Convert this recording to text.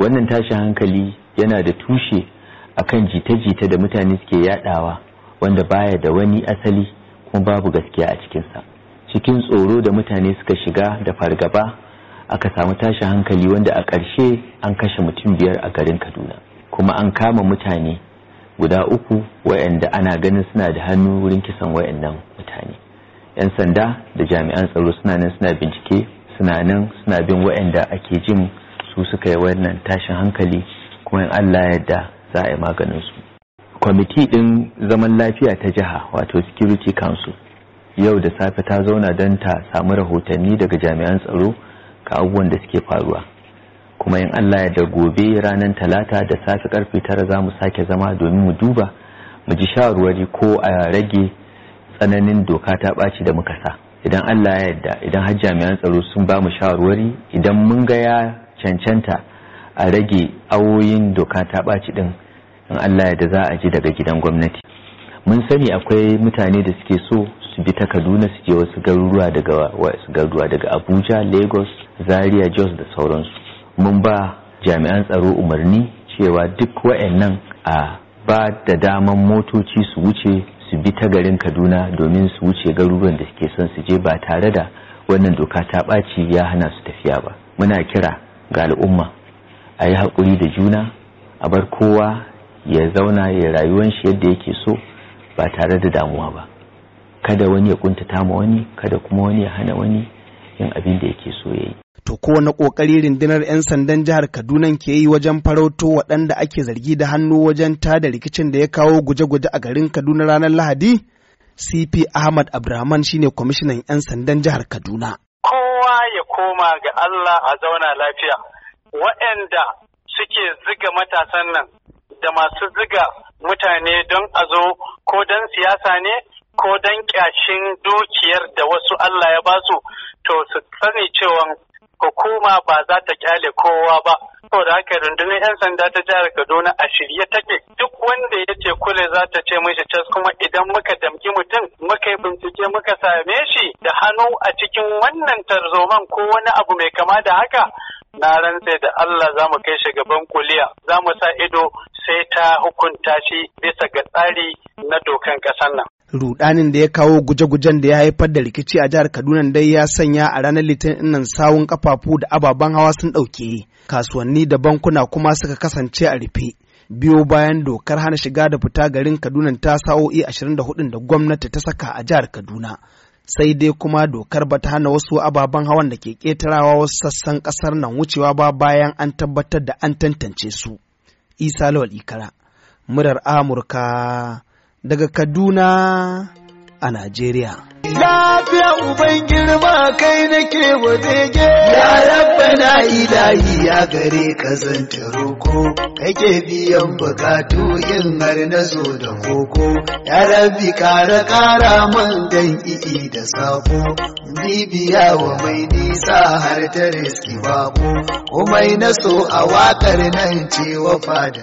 wannan tashin hankali yana da tushe akan jita-jita da mutane suke yadawa wanda baya da wani asali kuma babu gaskiya a cikinsa. Cikin tsoro da mutane suka shiga da fargaba aka samu tashin hankali wanda a ƙarshe an kashe mutum biyar a garin kaduna. Kuma an kama mutane guda uku wayanda ana ganin suna da hannu wurin kisan wayannan mutane. 'yan sanda da jami'an tsaro suna nan suna bincike suna nan suna bin wayanda ake jin su suka yi wannan tashin hankali kuma in allah yadda za a yi maganin su. Kwamiti ɗin zaman lafiya ta jiha wato security council yau da safe ta zauna don ta samu rahotanni daga jami'an tsaro ka abubuwan da suke faruwa. Kuma in Allah ya da gobe ranar talata da safe ƙarfe tara za mu sake zama domin mu duba mu ji shawarwari ko a rage tsananin doka ta ɓaci da muka sa. Idan Allah ya yarda idan har jami'an tsaro sun ba mu shawarwari idan mun ga ya cancanta a rage awoyin doka ta ɓaci din in Allah da za a ji daga gidan gwamnati. Mun sani akwai mutane da suke so su bi ta Kaduna su je wasu garuruwa daga wasu garuruwa daga Abuja Lagos Zaria Jos da sauransu. Mun ba jami'an tsaro umarni cewa duk wayannan a ba da daman motoci su wuce su bi ta garin Kaduna domin su wuce garuruwan da suke son su je ba tare da wannan doka ta ɓaci ya hana su tafiya ba. Muna kira ga al'umma a yi haƙuri da juna a bar kowa ya zauna ya rayuwan shi yadda yake so ba tare da damuwa ba kada wani ya kuntata ma wani kada kuma wani ya hana wani yin abin da yake so ya yi To kowane ƙoƙari rundunar 'yan sandan jihar Kaduna ke yi wajen farauto waɗanda ake zargi da hannu wajen tada rikicin da ya kawo guje-guje a garin Kaduna ranar Lahadi? CP Ahmad Abdulrahman shine kwamishinan 'yan sandan jihar Kaduna. Koma ga Allah a zauna lafiya. Waɗanda suke ziga matasan nan da masu ziga mutane don a zo ko don siyasa ne ko don ƙyashin dukiyar da wasu Allah ya ba su to su sani cewa hukuma ba za ta ƙyale kowa ba saboda haka rundunar 'yan sanda ta jihar kaduna a shirye take duk wanda ya ce kule za ta ce mishi cas kuma idan muka damki mutum muka yi bincike muka same shi da hannu a cikin wannan tarzoman ko wani abu mai kama da haka na rantse da Allah za mu kai shi gaban kuliya za mu sa ido sai ta hukunta shi bisa ga tsari na dokan ƙasar nan. Rudanin da ya kawo guje-gujen da ya haifar da rikici a jihar Kaduna dai ya sanya a ranar litinin nan sawun kafafu da ababen hawa sun ɗauke. Kasuwanni da bankuna kuma suka kasance a rufe. Biyo bayan dokar hana shiga da fita garin Kaduna ta sa'o'i 24 da gwamnati ta saka a jihar Kaduna. Sai dai kuma dokar ba ta hana wasu ababen hawan da ke ƙetarawa wasu sassan ƙasar nan wucewa ba bayan an tabbatar da an tantance su. Isa Lawal Ikara murar Amurka daga Kaduna a Najeriya. Lafiya uban girma kai nake wadege. Ya rabbana ilahi ya gare ka zanta roko. Kake biyan bukatu yin har na zo da koko. Ya rabbi kara kara man dan i'i da sako. Bibiya wa mai nisa har ta riski bako. Komai na so a waƙar nan ce wafa da